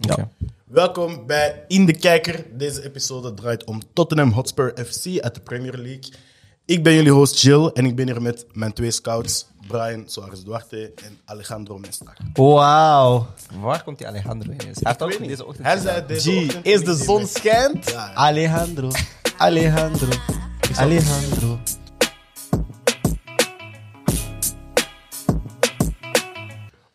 Oké. Welkom bij In de Kijker. Deze episode draait om Tottenham Hotspur FC uit de Premier League. Ik ben jullie host Jill en ik ben hier met mijn twee scouts, Brian Soares Duarte en Alejandro Mestak. Wauw. Waar komt die Alejandro in? Hij heeft ook deze ochtend Hij zei deze G, ochtend is de niet zon schijnt? Ja, ja. Alejandro. Alejandro. Alejandro.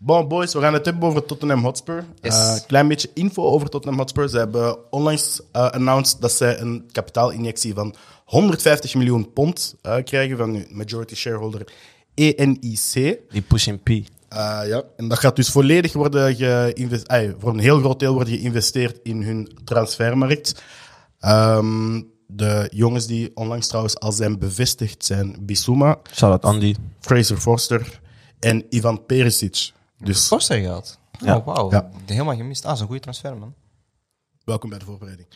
Bon, boys, we gaan het hebben over Tottenham Hotspur. Yes. Eh, klein beetje info over Tottenham Hotspur. Ze hebben onlangs eh announced dat zij een kapitaalinjectie van 150 miljoen pond eh, krijgen van hun majority shareholder ENIC. Die pushing P. Eh, ja, en dat gaat dus volledig worden geïnvesteerd. voor een heel groot deel worden geïnvesteerd in hun transfermarkt. Ehm, de jongens die onlangs trouwens al zijn bevestigd zijn Bissouma, Shout-out Andy. Fraser Forster en Ivan Perisic. Dus Forster gehad. Ja. Oh, wauw. Ja. Helemaal gemist. Ah, dat is een goede transfer, man. welkom bij de voorbereiding.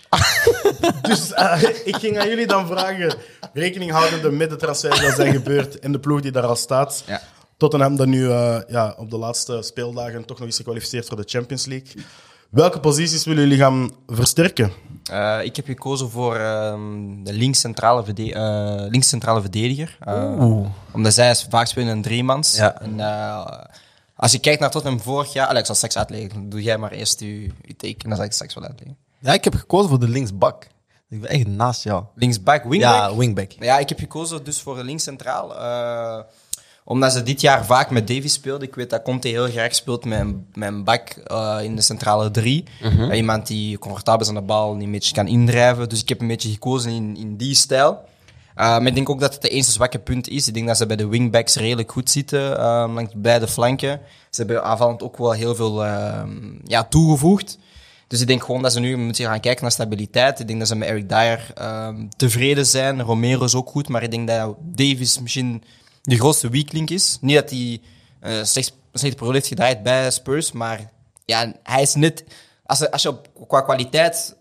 dus eh, ik ging aan jullie dan vragen, rekening houdende met de transfers die zijn gebeurd en de ploeg die daar al staat. Ja. Tottenham dat nu eh, ja, op de laatste speeldagen toch nog eens gekwalificeerd voor de Champions League. Welke posities willen jullie gaan versterken? Eh, ik heb gekozen voor ehm, de links-centrale verde eh, links-centrale verdediger. Omdat zij is vaak spelen een driemans. Ja. En, eh, als je kijkt naar Tottenham vorig jaar... Alex, zal straks uitleggen. Doe jij maar eerst je, je take en dan zal ik straks wel uitleggen. Ja, ik heb gekozen voor de linksbak. Ik ben echt naast jou. Linksback, wingback? Ja, wingback. Ja, ik heb gekozen dus voor links centraal. eh, omdat ze dit jaar vaak met Davies speelden. Ik weet dat Conte heel graag speelt met een, met een bak eh, in de centrale drie. Eh, iemand die comfortabel is aan de bal, die een beetje kan indrijven. Dus ik heb een beetje gekozen in, in die stijl. Eh, maar ik denk ook dat het de enige zwakke punt is. Ik denk dat ze bij de wingbacks redelijk goed zitten, eh, langs beide flanken. Ze hebben aanvallend ook wel heel veel eh, ja, toegevoegd. Dus ik denk gewoon dat ze nu moeten gaan kijken naar stabiliteit. Ik denk dat ze met Eric Dyer ehm, tevreden zijn. Romero is ook goed, maar ik denk dat Davis misschien de grootste weaklink is. Niet dat hij eh slechts, slechte periode heeft gedraaid bij Spurs, maar ja, hij is net... Als, je- qua kwaliteit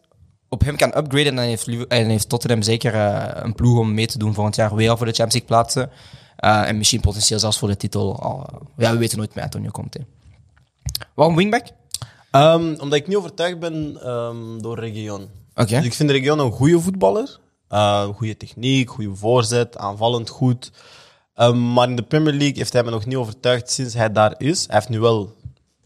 op hem kan upgraden, dan heeft, en heeft Tottenham zeker eh, een ploeg om mee te doen volgend jaar weer voor de Champions League plaatsen. Eh, en misschien potentieel zelfs voor de titel. Al, eh, ja, we weten nooit met Antonio Conte. Waarom wingback? Ehm, omdat ik niet overtuigd ben ehm, door Region. Oké. Dus ik vind Region een goede voetballer. Eh, goede techniek, goede voorzet, aanvallend goed. Ehm, maar in de Premier League heeft hij me nog niet overtuigd sinds hij daar is. Hij heeft nu wel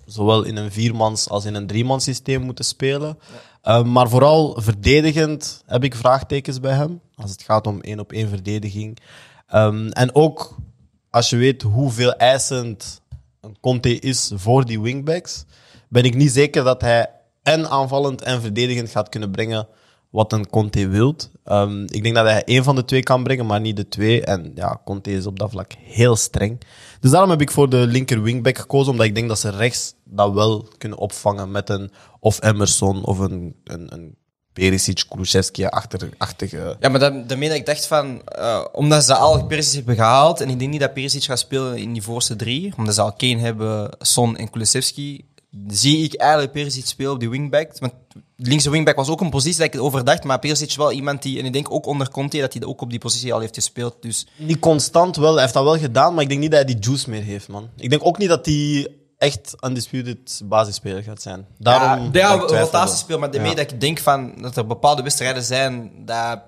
zowel in een viermans als in een driemans systeem moeten spelen. Ehm, maar vooral verdedigend heb ik vraagtekens bij hem. Als het gaat om één op één verdediging. Ehm, en ook als je weet hoeveel eisend een Conte is voor die wingbacks, ben ik niet zeker dat hij en aanvallend en verdedigend gaat kunnen brengen wat een Conte wilt. Ehm, ik denk dat hij één van de twee kan brengen, maar niet de twee. En ja, Conte is op dat vlak heel streng. Dus daarom heb ik voor de linker wingback gekozen, omdat ik denk dat ze rechts dat wel kunnen opvangen met een of Emerson of een, een, een Perisic, Kulusevski-achtige... Ja, maar daarmee dat ik dacht van... eh, omdat ze al Perisic hebben gehaald... En ik denk niet dat Perisic gaat spelen in die voorste drie. Omdat ze al Kane hebben, Son en Kulusevski. Zie ik eigenlijk Perisic spelen op die wingback. Linkse wingback was ook een positie dat ik over dacht. Maar Perisic is wel iemand die... En ik denk ook onder Conte dat hij ook op die positie al heeft gespeeld. Dus Niet constant wel, hij heeft dat wel gedaan, maar ik denk niet dat hij die juice meer heeft, man. Ik denk ook niet dat hij echt undisputed basisspeler gaat zijn. Daarom ja, ja, rotatiespeel. Maar daarmee Ja. dat ik denk van, dat er bepaalde wedstrijden zijn dat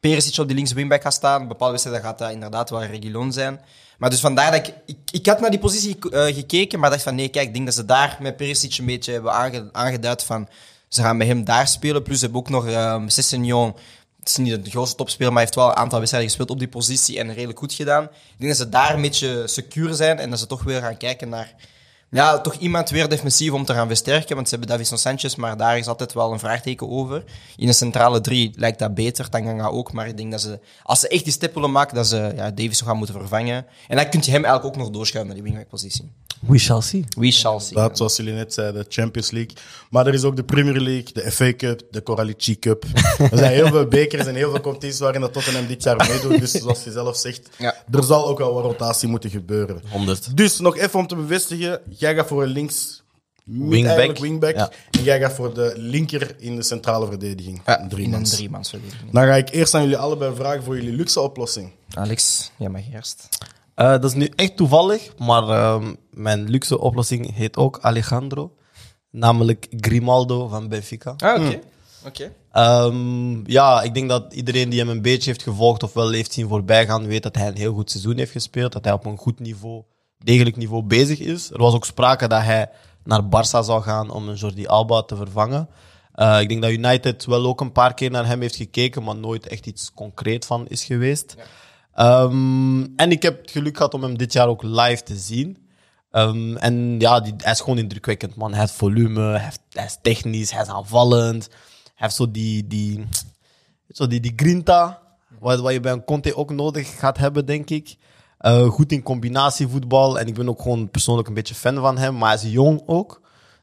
Perisic op die linkse wingback gaat staan. Bepaalde wedstrijden gaat dat inderdaad wel Reguilon zijn. Maar dus vandaar dat ik... Ik, ik had naar die positie eh, gekeken, maar dacht van nee, kijk, ik denk dat ze daar met Perisic een beetje hebben aange- aangeduid van... Ze gaan met hem daar spelen. Plus ze hebben ook nog um. Het is niet de grootste topspeler, maar hij heeft wel een aantal wedstrijden gespeeld op die positie en redelijk goed gedaan. Ik denk dat ze daar een beetje secuur zijn en dat ze toch weer gaan kijken naar ja, toch iemand weer defensief om te gaan versterken. Want ze hebben Davison Sanchez, maar daar is altijd wel een vraagteken over. In de centrale drie lijkt dat beter, Tanganga ook. Maar ik denk dat ze, als ze echt die step maken, dat ze ja, gaan moeten vervangen. En dan kun je hem eigenlijk ook nog doorschuiven naar die wingback-positie. We shall see. We shall see. Dat, zoals jullie net zeiden, de Champions League. Maar er is ook de Premier League, de FA Cup, de Coralici Cup. Er zijn heel veel bekers en heel veel competities waarin dat Tottenham dit jaar meedoet. Dus zoals je zelf zegt, Ja. er zal ook wel wat rotatie moeten gebeuren. 100. Dus nog even om te bevestigen, jij gaat voor een links Wingback. wingback Ja. en jij gaat voor de linker in de centrale verdediging. Ja, Een drie in een driemansverdediging. Dan ga ik eerst aan jullie allebei vragen voor jullie luxe oplossing. Alex, jij mag eerst. Eh, dat is nu echt toevallig, maar ehm, mijn luxe oplossing heet ook Alejandro. namelijk Grimaldo van Benfica. Ah, oké. Oké. Ehm, ja, ik denk dat iedereen die hem een beetje heeft gevolgd of wel heeft zien voorbijgaan, weet dat hij een heel goed seizoen heeft gespeeld. Dat hij op een goed niveau, degelijk niveau bezig is. Er was ook sprake dat hij naar Barça zou gaan om een Jordi Alba te vervangen. Eh, ik denk dat United wel ook een paar keer naar hem heeft gekeken, maar nooit echt iets concreet van is geweest. Ehm, en ik heb het geluk gehad om hem dit jaar ook live te zien. Ehm, en ja, die, hij is gewoon indrukwekkend, man. Hij heeft volume, hij, heeft- is technisch, hij is aanvallend. Hij heeft zo die, die, zo die, die grinta, wat, wat je bij een Conte ook nodig gaat hebben, denk ik. Eh, goed in combinatievoetbal. En ik ben ook gewoon persoonlijk een beetje fan van hem. Maar hij is jong ook.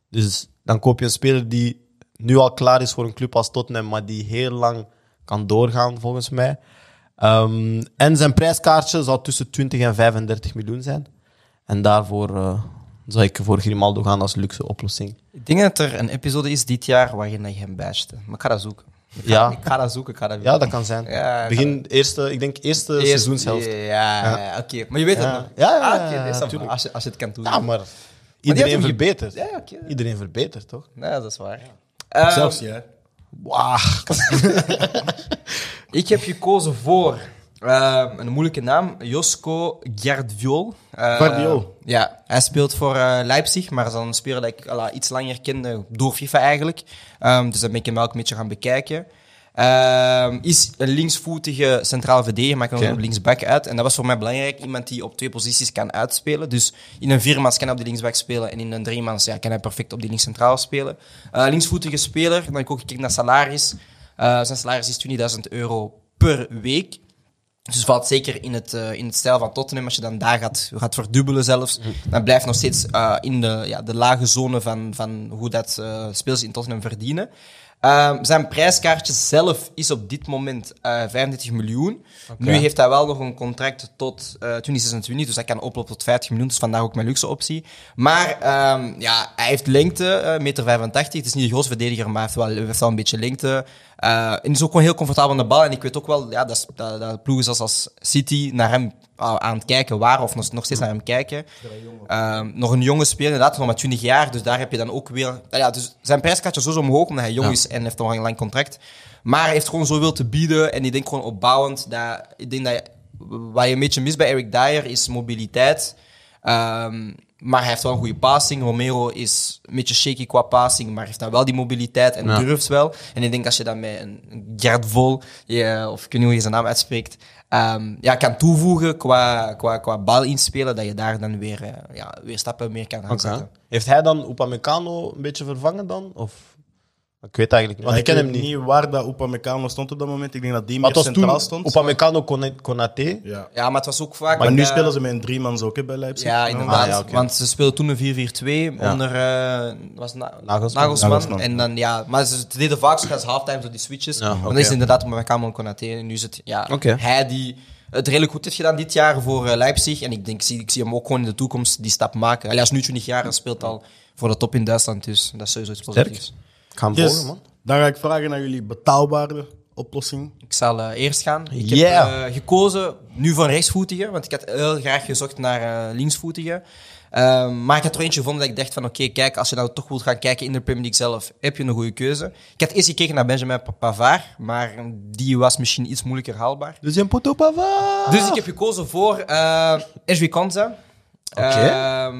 Dus dan koop je een speler die nu al klaar is voor een club als Tottenham, maar die heel lang kan doorgaan, volgens mij. Ehm, en zijn prijskaartje zou tussen 20 en 35 miljoen zijn. En daarvoor eh, zou ik voor Grimaldo gaan als luxe oplossing. Ik denk dat er een episode is dit jaar waarin je hem basht. Maar ik ga dat zoeken. Ik ga, Ja. ik ga dat zoeken. Ik ga dat Ja, dat kan zijn. Ja, Begin eerste, ik denk eerste Eerst- seizoenshelft. Ja, ja, ja, oké. Maar je weet Ja. het nog. Ja, ja, Ah, als, je, als je het kan doen. Ja, maar iedereen verbetert. Ja, oké. Iedereen verbetert, toch? Nee, dat is waar. Ehm, Zelfs jij. Wauw. Ik heb gekozen voor ehm, een moeilijke naam, Josko Gerdviol. Eh, Guardiol. Ja, hij speelt voor eh, Leipzig, maar dat is dan een speler dat ik ala, iets langer kende door FIFA eigenlijk. Ehm, dus dan ben ik hem wel een beetje gaan bekijken. Ehm, is een linksvoetige centraal verdediger, maar kan ook op linksback uit. En dat was voor mij belangrijk, iemand die op twee posities kan uitspelen. Dus in een viermans kan hij op de linksback spelen en in een driemans ja, kan hij perfect op die linkscentraal spelen. Eh, linksvoetige speler, dan heb ik ook gekeken naar salaris. Eh, zijn salaris is 20.000 euro per week. Dus valt zeker in het, eh, in het stijl van Tottenham. Als je dan daar gaat, gaat verdubbelen zelfs, dan blijft nog steeds eh, in de, ja, de lage zone van, van hoe dat uh, spelers in Tottenham verdienen. Ehm, zijn prijskaartje zelf is op dit moment eh 35 miljoen. Nu heeft hij wel nog een contract tot eh 2026, dus hij kan oplopen tot 50 miljoen. Dus vandaar ook mijn luxe optie. Maar ehm, ja, hij heeft lengte, meter 85. Het is niet de grootste verdediger, maar hij heeft wel, hij heeft wel een beetje lengte. Eh, en is ook gewoon heel comfortabel aan de bal. En ik weet ook wel ja, dat, dat, dat ploegen zoals als City naar hem uh, aan het kijken waren, of nog, nog steeds naar hem kijken. Um, nog een jonge speler, inderdaad, nog maar 20 jaar. Dus daar heb je dan ook weer. Uh, ja, dus zijn prijskaartje is sowieso omhoog, omdat hij jong Ja. is en heeft nog een lang contract. Maar hij heeft gewoon zoveel te bieden. En ik denk gewoon opbouwend. Dat, ik denk dat je- wat je een beetje mist bij Eric Dyer is mobiliteit. Um, maar hij heeft wel een goede passing. Romero is een beetje shaky qua passing, maar heeft dan wel die mobiliteit en Ja. durft wel. En ik denk als je dat met een Gerd Vol, je, of ik weet niet hoe je zijn naam uitspreekt, um, ja, kan toevoegen qua, qua, qua bal inspelen, dat je daar dan weer, uh, ja, weer stappen meer kan gaan zetten. Heeft hij dan Upamecano een beetje vervangen dan? Of? Ik weet eigenlijk niet, want ik ken hem weet niet. waar dat Upamecano stond op dat moment. Ik denk dat die Maar meer het was centraal toen stond. Upamecano, Kone- Konaté. Ja. Ja, maar het was ook vaak... Maar nu eh, spelen ze met een driemans ook hè, bij Leipzig. Ja, inderdaad. Ah, ja, oké. Want ze speelden toen een 4-4-2 Ja. onder uh, was Na Nagelsman. Nagelsman. Nagelsman. En dan, ja, maar ze ze deden vaak zoals halftime, zo die switches. Ja, Maar oké. dan is het inderdaad met Kamel en Konaté. En nu is het ja, Oké. hij die het redelijk goed heeft gedaan dit jaar voor eh, Leipzig. En ik denk, ik zie, ik zie hem ook gewoon in de toekomst die stap maken. Allee, hij is nu 20 jaar en speelt al voor de top in Duitsland. Dus dat is sowieso iets Sterk. positiefs. Ga hem Yes. volgen, man. Dan ga ik vragen naar jullie betaalbare oplossing. Ik zal eh, eerst gaan. Ik Yeah. heb eh, gekozen nu voor rechtsvoetige, want ik had heel graag gezocht naar eh, linksvoetige. Ehm, maar ik had er eentje gevonden dat ik dacht van oké, kijk, als je nou toch wilt gaan kijken in de Premier League zelf, heb je een goede keuze. Ik had eerst gekeken naar Benjamin Pa- Pavard, maar die was misschien iets moeilijker haalbaar. Dus een poto pava. Dus ik heb gekozen voor uh, Esri Konza. Oké. Ehm,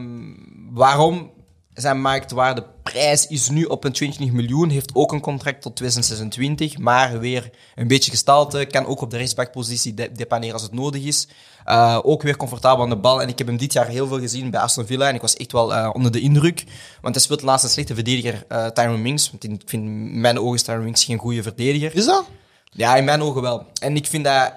waarom? Zijn marktwaardeprijs is nu op een 20 miljoen. Heeft ook een contract tot 2026. Maar weer een beetje gestalte. Kan ook op de rechtsbackpositie de depaneren als het nodig is. Uh, ook weer comfortabel aan de bal. En ik heb hem dit jaar heel veel gezien bij Aston Villa. En ik was echt wel uh, onder de indruk. Want hij speelt laatst een slechte verdediger, uh, Tyron Mings. Want ik vind in mijn ogen is Tyron Mings geen goede verdediger. Is dat? Ja, in mijn ogen wel. En ik vind dat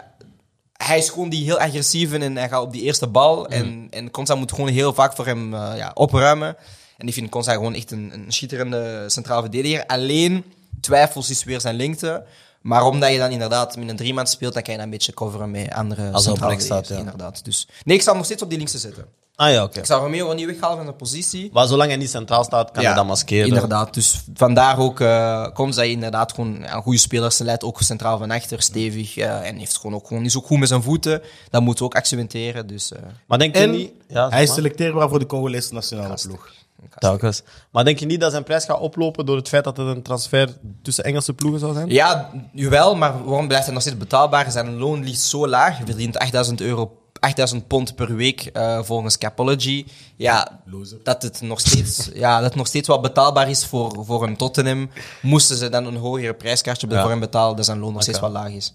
hij is gewoon die heel agressief en hij gaat op die eerste bal. Mm. En, en moet gewoon heel vaak voor hem uh, ja, opruimen. En ik vind Konsa gewoon echt een, een schitterende centraal verdediger. Alleen twijfels is weer zijn lengte. Maar omdat je dan inderdaad met een drieman speelt, dan kan je dan een beetje coveren met andere Als op staat, ja. Inderdaad. Dus, nee, ik zal hem nog steeds op die linkse zetten. Ah ja, oké. Ik zou Romeo niet weghalen van de positie. Maar zolang hij niet centraal staat, kan hij dat maskeren. Inderdaad, dus vandaar ook uh, komt hij inderdaad gewoon een goede speler. Ze leidt ook centraal van achter, stevig. Uh, en heeft gewoon ook gewoon, is ook goed met zijn voeten. Dat moeten we ook accentueren. Dus, uh. Maar denk je En niet... Ja, hij is selecteerbaar voor de Congolese nationale ploeg. Telkens. Maar denk je niet dat zijn prijs gaat oplopen door het feit dat het een transfer tussen Engelse ploegen zou zijn? Ja, jawel, maar waarom blijft hij nog steeds betaalbaar? Zijn loon ligt zo laag. Hij verdient 8000 euro 8000 pond per week eh, volgens Capology. Ja, dat het, nog steeds, ja, dat het nog steeds wel betaalbaar is voor, voor een Tottenham. Moesten ze dan een hogere prijskaartje Ja. voor hem betalen, dat zijn loon nog steeds wel laag is.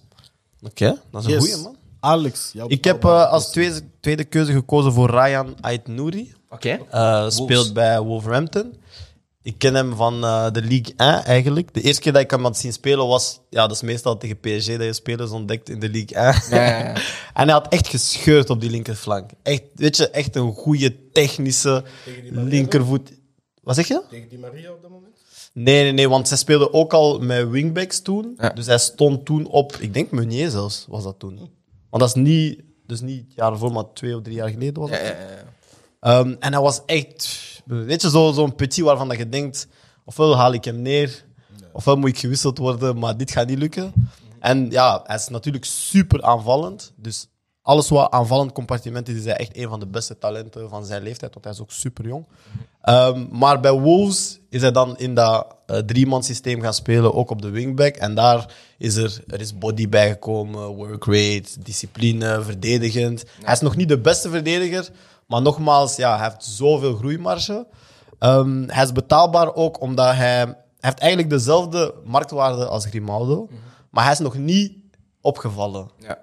Oké, dat is een Yes. goeie, man. Alex, jouw Ik heb eh, als tweede, tweede keuze gekozen voor Ryan Ait-Nouri. Oké. Eh, speelt bij Wolverhampton. Ik ken hem van eh, de Ligue 1 eigenlijk. De eerste keer dat ik hem had zien spelen was... Ja, dat is meestal tegen PSG dat je spelers ontdekt in de Ligue 1. Ja, ja, ja. en hij had echt gescheurd op die linkerflank. Echt, weet je, echt een goede technische linkervoet. Wat zeg je? Tegen Di Maria op dat moment? Nee, nee, nee, want zij speelden ook al met wingbacks toen. Ja. Dus hij stond toen op, ik denk Meunier zelfs, was dat toen. Want dat is niet, dus niet het jaar voor, maar twee of drie jaar geleden was dat. Ja, ja, Ehm, en hij was echt, weet je, zo- zo'n petit waarvan dat je denkt, ofwel haal ik hem neer, ofwel moet ik gewisseld worden, maar dit gaat niet lukken. En ja, hij is natuurlijk super aanvallend. Dus alles wat aanvallend compartiment is, is hij echt een van de beste talenten van zijn leeftijd, want hij is ook super jong. Ehm, maar bij Wolves is hij dan in dat eh drie-man systeem gaan spelen, ook op de wingback. En daar is er, er is body bijgekomen, work rate, discipline, verdedigend. Hij is nog niet de beste verdediger, maar nogmaals, ja, hij heeft zoveel groeimarge. Ehm, hij is betaalbaar ook omdat hij, hij heeft eigenlijk dezelfde marktwaarde als Grimaldo, maar hij is nog niet opgevallen. Ja.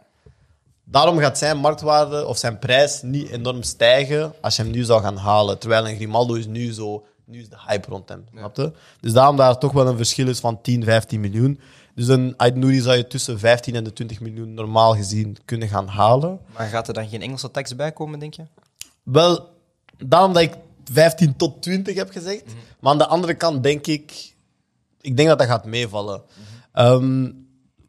Daarom gaat zijn marktwaarde of zijn prijs niet enorm stijgen als je hem nu zou gaan halen. Terwijl een Grimaldo is nu zo, nu is de hype rond hem. Snap je? Dus daarom daar toch wel een verschil is van 10, 15 miljoen. Dus een Ait-Nouri zou je tussen 15 en de 20 miljoen normaal gezien kunnen gaan halen. Maar gaat er dan geen Engelse tekst bij komen, denk je? Wel, daarom dat ik 15 tot 20 heb gezegd. Maar aan de andere kant denk ik, ik denk dat dat gaat meevallen. Ehm,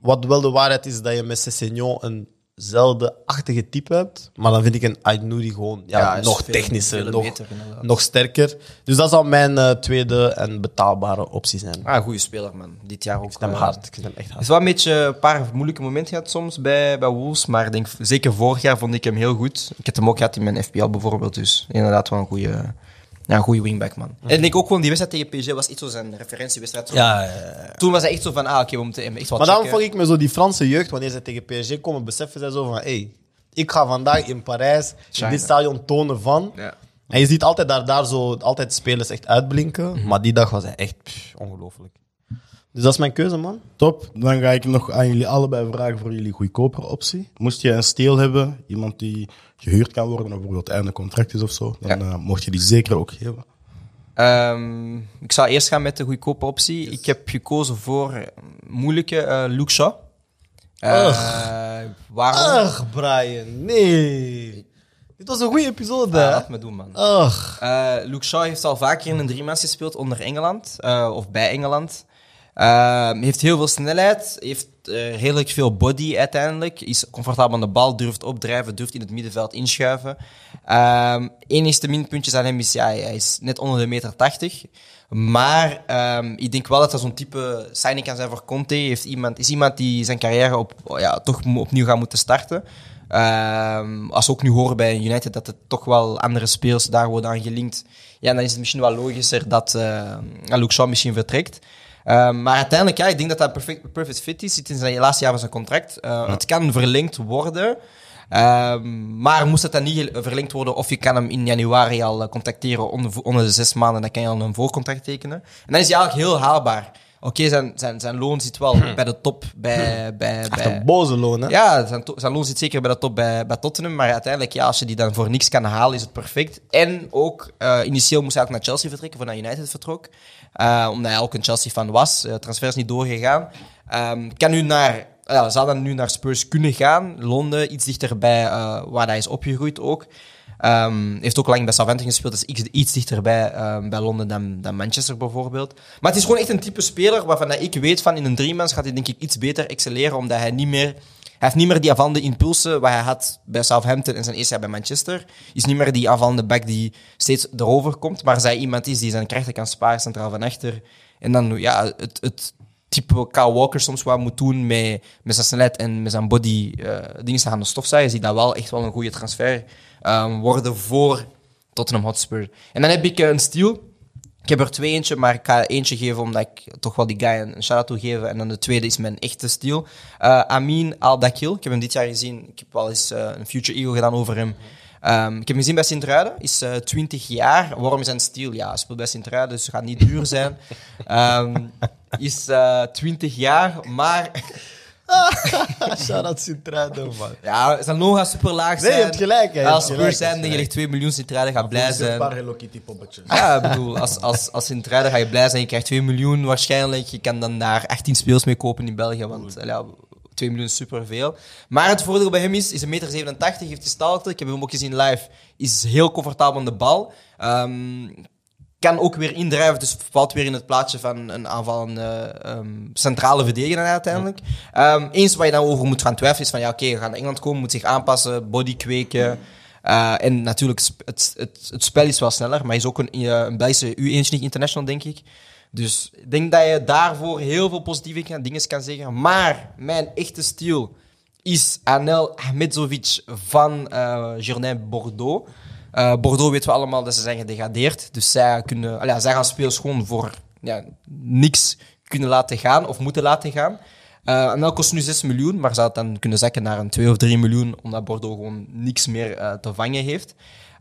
wat wel de waarheid is, dat je met Cessignon een zelfde-achtige type hebt. Maar dan vind ik een Ait-Nouri gewoon ja, nog technischer, nog, beter, nog sterker. Dus dat zou mijn eh, tweede en betaalbare optie zijn. Ah, goede speler, man. Dit jaar ook. ik vind hem eh, hard. Ik echt Het hard. is wel een beetje een paar moeilijke momenten gehad soms bij, bij Wolves, maar ik denk, zeker vorig jaar vond ik hem heel goed. Ik heb hem ook gehad in mijn FPL bijvoorbeeld, dus inderdaad wel een goede, ja, een goede wingback, man. En ik denk ook gewoon, die wedstrijd tegen PSG was echt zo zijn referentiewedstrijd. Zo. Ja, ja, ja. Toen was hij echt zo van, ah, oké, we moeten hem echt wat Maar daarom checken. vond ik me zo die Franse jeugd, wanneer ze tegen PSG komen, beseffen zij zo van, hey, ik ga vandaag in Parijs in dit stadion tonen van. Ja. En je ziet altijd daar, daar zo, altijd spelers echt uitblinken. Maar die dag was hij echt pff, ongelooflijk. Dus dat is mijn keuze, man. Top. Dan ga ik nog aan jullie allebei vragen voor jullie goedkopere optie. Moest je een steel hebben, iemand die gehuurd kan worden, of bijvoorbeeld einde contract is of zo, dan eh, mocht je die zeker ook geven. Ehm, ik zou eerst gaan met de goedkope optie. Ik heb gekozen voor moeilijke eh Luke Shaw. Eh, waarom? Ugh, Brian, nee. Dit was een goede episode, Ah, laat me doen, man. Ugh. Eh, Luke Shaw heeft al vaker in een driemans gespeeld onder Engeland, eh, of bij Engeland. Ehm, heeft heel veel snelheid, heeft eh, redelijk veel body uiteindelijk. Is comfortabel aan de bal, durft opdrijven, durft in het middenveld inschuiven. Ehm enigste minpuntje aan hem is, ja, hij is net onder de meter 80. Maar ehm, ik denk wel dat hij zo'n type signing kan zijn voor Conte. Heeft iemand, is iemand die zijn carrière op, ja, toch opnieuw gaat moeten starten. Als we ook nu horen bij United dat het toch wel andere spelers daar worden aan gelinkt, ja, dan is het misschien wel logischer dat uh, misschien vertrekt. Ehm, maar uiteindelijk, ja, ik denk dat dat perfect, perfect fit is. Het is in zijn laatste jaar van zijn contract. Uh, Het kan verlengd worden. Ehm, maar moest het dan niet verlengd worden, of je kan hem in januari al eh, contacteren onder, onder de zes maanden, dan kan je al een voorcontract tekenen. En dan is hij eigenlijk heel haalbaar. Oké, zijn, zijn, zijn loon zit wel bij de top bij... bij, Echt bij een boze loon, hè? ja, zijn, zijn loon zit zeker bij de top bij, bij Tottenham. Maar uiteindelijk, ja, als je die dan voor niks kan halen, is het perfect. En ook, eh, initieel moest hij ook naar Chelsea vertrekken, voor naar United vertrok. Eh, omdat hij ook een Chelsea-fan was. Uh, transfer is niet doorgegaan. Um, kan nu naar, uh, zou dan nu naar Spurs kunnen gaan. Londen, iets dichterbij uh, waar hij is opgegroeid ook. Um, heeft ook lang bij Southampton gespeeld, dus iets, dichterbij uh, bij Londen dan, dan Manchester bijvoorbeeld. Maar het is gewoon echt een type speler waarvan ik weet van in een driemans gaat hij denk ik iets beter excelleren, omdat hij niet meer... Hij heeft niet meer die aanvallende impulsen waar hij had bij Southampton en zijn eerste jaar bij Manchester. Is niet meer die aanvallende back die steeds erover komt, maar zij iemand is die zijn krachten kan sparen centraal van achter. En dan ja, het, het type Kyle Walker soms wat moet doen met, met zijn snelheid en met zijn body uh, dingen te gaan de stofzuigen, zie dat wel echt wel een goede transfer um, worden voor Tottenham Hotspur. En dan heb ik eh, een steal. Ik heb er twee eentje, maar ik ga eentje geven omdat ik toch wel die guy een, shout-out wil geven. En dan de tweede is mijn echte steal. Eh, Amin Al-Dakil. Ik heb hem dit jaar gezien. Ik heb wel eens eh, een Future Eagle gedaan over hem. Ehm, ik heb hem gezien bij Sint-Truiden. Is eh 20 jaar. Waarom een steal? Ja, hij speelt bij Sint-Truiden, dus gaat niet duur zijn. Ehm, is eh 20 jaar, maar Shout-out Sint-Truiden, man. ja, zijn loon gaat super laag Nee, zijn. je hebt gelijk. hè, Als Spurs zijn, denk je ligt 2 miljoen Sint-Truiden gaat blij Een zijn. paar Hello Kitty poppetjes. Ja, ik bedoel, als, als, als Sint-Truiden ga je blij zijn. Je krijgt 2 miljoen waarschijnlijk. Je kan dan daar 18 speels mee kopen in België, want ja, 2 miljoen is superveel. Maar het voordeel bij hem is, is 1,87 meter, heeft gestalte. Ik heb hem ook gezien live. Is heel comfortabel aan de bal. Ehm, kan ook weer indrijven, dus valt weer in het plaatje van een aanvallende ehm, centrale verdediger uiteindelijk. Ehm, eens waar je dan over moet gaan twijfelen is van, ja oké, we gaan naar Engeland komen, moet zich aanpassen, body kweken. Eh, en natuurlijk, het, het, het spel is wel sneller, maar hij is ook een, eh, een Belgische U21 international, denk ik. Dus ik denk dat je daarvoor heel veel positieve dingen kan zeggen. Maar mijn echte stil is Anel Ahmedzovic van Jourdain Bordeaux. Eh, Bordeaux weten we allemaal dat ze zijn gedegradeerd. Dus zij, kunnen, allee, zij gaan spelers gewoon voor ja, niks kunnen laten gaan of moeten laten gaan. Eh Anel kost nu 6 miljoen, maar zou het dan kunnen zakken naar een 2 of 3 miljoen, omdat Bordeaux gewoon niks meer eh, te vangen heeft.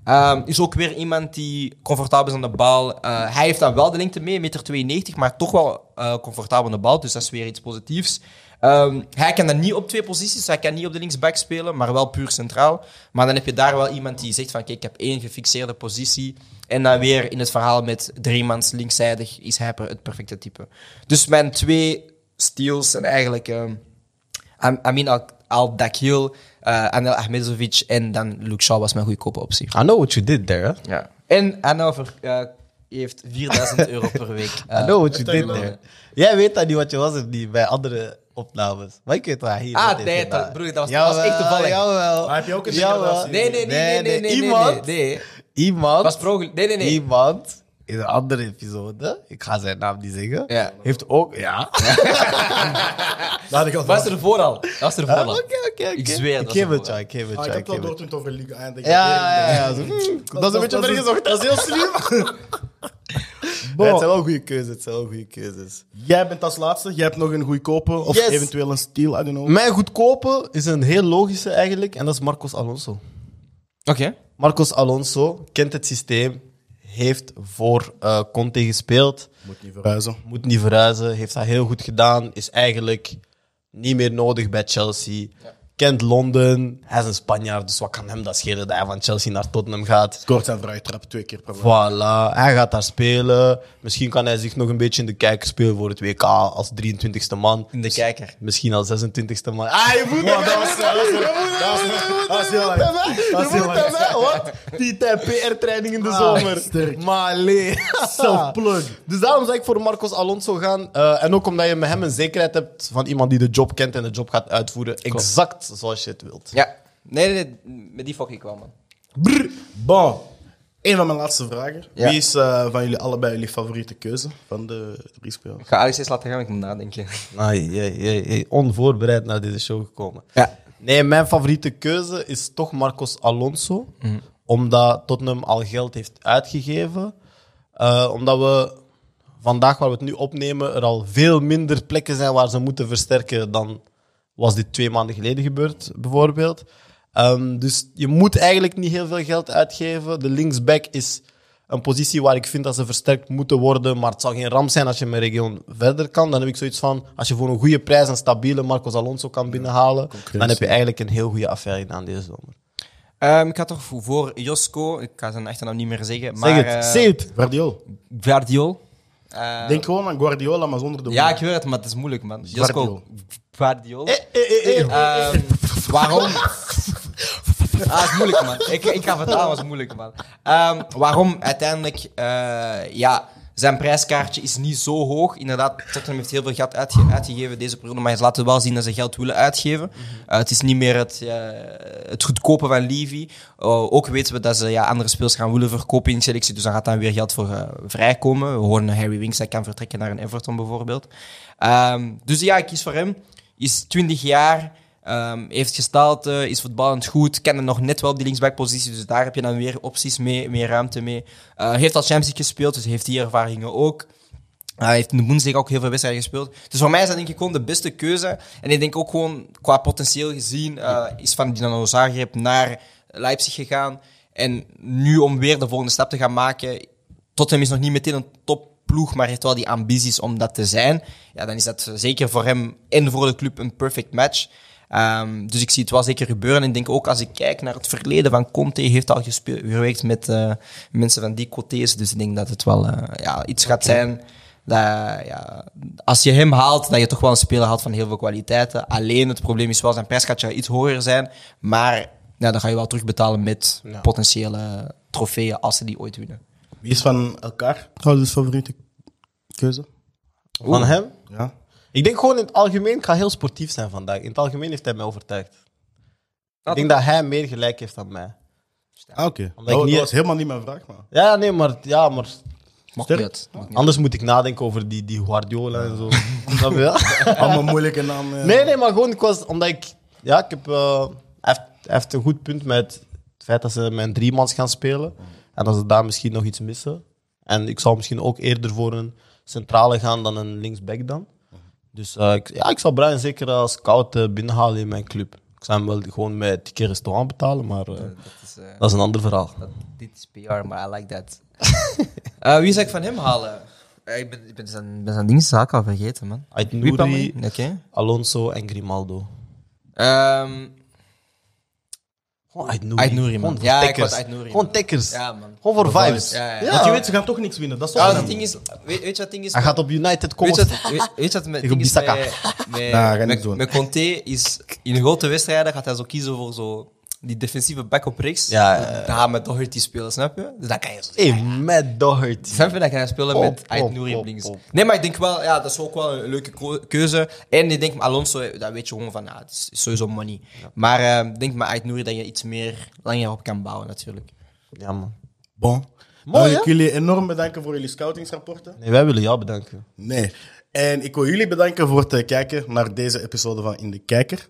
Ehm, is ook weer iemand die comfortabel is aan de bal. Hij heeft dan wel de lengte mee, 1,92 meter, maar toch wel comfortabel aan de bal. Dus dat is weer iets positiefs. Ehm, hij kan dan niet op twee posities. Hij kan niet op de linksback spelen, maar wel puur centraal. Maar dan heb je daar wel iemand die zegt van, kijk, ik heb één gefixeerde positie. En dan weer in het verhaal met driemans linkszijdig is hij het perfecte type. Dus mijn twee steals zijn eigenlijk ehm, Am- Amin Al- Al-Dakhil, eh Anel Ahmedzovic en dan Luke Shaw was mijn goedkope optie. I know what you did there, hè? Ja. En Anel ver- eh, heeft 4000 euro per week. I Eh, know what you dat did there. Jij weet dat niet wat je was er niet bij andere opnames. Maar ik weet waar hier. Ah, nee, dat- broer, dat was- dat was echt Jawel, toevallig. Jawel. Maar heb je ook een Jawel. nee, nee, nee, nee, nee, nee, nee, Iemand, nee, nee. iemand, Was pro- nee, nee, nee. iemand in een andere episode, ik ga zijn naam niet zeggen, Ja. heeft ook, ja. Dat had ik al Was verwacht. er vooral? Dat was er Oké, vooral. oké, oké. Ik zweer, Ik dat geef was het jou, ik geef het Ah, ik heb ik wel geef het- over Liga 1. Ja, ja, ja. zo, Dat is een beetje vergezocht. Dat is heel slim. Nee, Het zijn wel goede keuzes, het zijn wel goede keuzes. Jij bent als laatste. Jij hebt nog een goedkope of Yes. eventueel een steal. I don't know. Mijn goedkope is een heel logische eigenlijk, en dat is Marcos Alonso. Oké. Marcos Alonso kent het systeem, heeft voor eh Conte gespeeld, Moet niet verhuizen. moet niet verhuizen, heeft dat heel goed gedaan, is eigenlijk niet meer nodig bij Chelsea. Kent Londen, hij is een Spanjaard, dus wat kan hem dat schelen dat hij van Chelsea naar Tottenham gaat? Scoort zijn vrije trap twee keer per week. Voilà, hij gaat daar spelen. Misschien kan hij zich nog een beetje in de kijker spelen voor het WK als 23ste man. In de kijker. Misschien als 26ste man. Ah, je moet Wow, dat was- dat was- dat was- dat was heel hem? Wat? Die tijd PR-training in de Ah, zomer. sterk. Maar allee. Self-plug. Dus daarom zou ik voor Marcos Alonso gaan. Eh, en ook omdat je met hem een zekerheid hebt van iemand die de job kent en de job gaat uitvoeren. Exact zoals je het wilt. Ja. Nee, nee, nee. Met die fok ik wel, man. Brr. Bon. Een van mijn laatste vragen. Ja. Wie is eh, van jullie allebei jullie favoriete keuze van de drie spelers? Ik ga Alex eens laten gaan, ik moet nadenken. Ai, ai, ai, ai, onvoorbereid naar deze show gekomen. Ja. Nee, mijn favoriete keuze is toch Marcos Alonso. Omdat Tottenham al geld heeft uitgegeven. Eh, omdat we vandaag, waar we het nu opnemen, er al veel minder plekken zijn waar ze moeten versterken dan was dit twee maanden geleden gebeurd, bijvoorbeeld. Ehm, dus je moet eigenlijk niet heel veel geld uitgeven. De linksback is een positie waar ik vind dat ze versterkt moeten worden, maar het zal geen ramp zijn als je met region verder kan. Dan heb ik zoiets van, als je voor een goede prijs een stabiele Marcos Alonso kan binnenhalen, dan heb je eigenlijk een heel goede affaire gedaan deze zomer. Ehm, ik ga toch voor Josko, ik ga zijn achternaam niet meer zeggen, maar... zeg het, eh, zeg het. Guardiol. Guardiol. Eh, Denk gewoon aan Guardiola, maar zonder de Ja, ik weet het, maar het is moeilijk, man. Josko Guardiol. Guardiol. Eh, eh, eh, eh. Ehm, waarom? Ah, is moeilijk, man. Ik, ik ga vertalen, maar is moeilijk, man. Ehm, waarom? Uiteindelijk, eh, ja, zijn prijskaartje is niet zo hoog. Inderdaad, Tottenham heeft heel veel geld uitge- uitgegeven deze periode, maar ze laten wel zien dat ze geld willen uitgeven. Eh, het is niet meer het, eh, het goedkopen van Levy. Eh, ook weten we dat ze ja, andere spelers gaan willen verkopen in de selectie, dus dan gaat dan weer geld voor eh, vrijkomen. We horen Harry Winks, dat kan vertrekken naar een Everton bijvoorbeeld. Ehm, dus ja, ik kies voor hem. Is 20 jaar. Ehm, heeft gestalte, is voetballend goed, kende nog net wel die linksbackpositie, dus daar heb je dan weer opties mee, meer ruimte mee. Eh, heeft al Champions League gespeeld, dus heeft die ervaringen ook. Hij heeft in de Bundesliga ook heel veel wedstrijden gespeeld. Dus voor mij is dat denk ik gewoon de beste keuze. En ik denk ook gewoon qua potentieel gezien eh, is van Dinamo Zagreb naar Leipzig gegaan. En nu om weer de volgende stap te gaan maken, Tottenham is nog niet meteen een topploeg, maar heeft wel die ambities om dat te zijn. Ja, dan is dat zeker voor hem en voor de club een perfect match. Ehm, dus ik zie het wel zeker gebeuren. En ik denk ook als ik kijk naar het verleden van Conte, heeft al gespeeld, gewerkt met uh, mensen van die cotés. Dus ik denk dat het wel uh, ja, iets gaat zijn. Dat, ja, als je hem haalt, dat je toch wel een speler haalt van heel veel kwaliteiten. Alleen het probleem is wel, zijn prijs gaat iets hoger zijn. Maar ja, dan ga je wel terugbetalen met Ja. potentiële trofeeën als ze die ooit winnen. Wie is van elkaar trouwens favoriete keuze? Van hem? Ja. Ik denk gewoon in het algemeen, ik ga heel sportief zijn vandaag. In het algemeen heeft hij mij overtuigd. Ik denk dat hij meer gelijk heeft dan mij. Ah, oké. Omdat ik Dat, niet- dat was helemaal niet mijn vraag, maar... Ja, nee, maar, ja, maar Maakt Sterk. niet uit. Maakt niet anders moet ik nadenken over die, die Guardiola en zo. Snap je? Allemaal moeilijke namen. Nee, nee, maar gewoon ik was, omdat ik... Ja, ik heb... eh, hij, heeft, hij heeft een goed punt met het feit dat ze met een driemans gaan spelen. En dat ze daar misschien nog iets missen. En ik zou misschien ook eerder voor een centrale gaan dan een linksback dan. Dus eh, ik, ja, ik zal Brian zeker als scout eh, binnenhalen in mijn club. Ik zou hem wel gewoon met ticket restaurant betalen, maar eh, uit. Dat is, dat is een ander verhaal. dat, dit is PR, maar I like that. Wie zou ik van hem halen? Ik ben, ik ben zijn, ben zijn al vergeten, man. Nouri, erin? Oké. Alonso en Grimaldo. Ehm, Gewoon Ait Nouri. Man. Gewoon voor Ja, ik tikkers. was Ait Nouri, Gewoon ja, man. Gewoon voor Voor vibes. vibes. Ja, ja. Ja. Want je weet, ze gaan toch niks winnen. Dat is toch Ja, het ding is, weet, weet je wat het ding is? Hij gaat op United komen. Weet je wat, weet, weet je wat het met- ding is Bissaka. met, met, Nah, ga met, niks doen. met Conte is in grote wedstrijden gaat hij zo kiezen voor zo die defensieve back op rechts. Ja, ja, ja. Dan gaan we met Doherty spelen, snap je? Dus dan kan je zo Hey, Matt Doherty. Snap je? Dan kan je spelen Pop, met Ait Nouri op pop, links. pop. Nee, maar ik denk wel, ja, dat is ook wel een leuke keuze. En ik denk, Alonso, dat weet je gewoon van, ja, het is sowieso money. Maar eh, ik denk met Ait Nouri dat je iets meer langer op kan bouwen, natuurlijk. Ja, man. Bon. Mooi, wil ik jullie enorm bedanken voor jullie scoutingsrapporten. Nee, wij willen jou bedanken. Nee. En ik wil jullie bedanken voor het kijken naar deze episode van In de Kijker.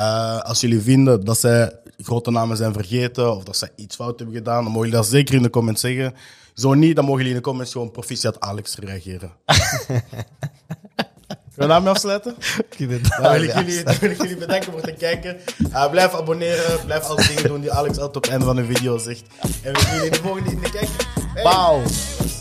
Eh, als jullie vinden dat zij grote namen zijn vergeten of dat zij iets fout hebben gedaan, dan mogen jullie dat zeker in de comments zeggen. Zo niet, dan mogen jullie in de comments gewoon proficiat Alex reageren. Kunnen we daarmee afsluiten? Dan wil ik jullie, dan wil ik jullie bedanken voor het kijken. Eh, blijf abonneren, blijf alle dingen doen die Alex altijd op het einde van de video zegt. En we zien jullie in de volgende Kijker. Hey.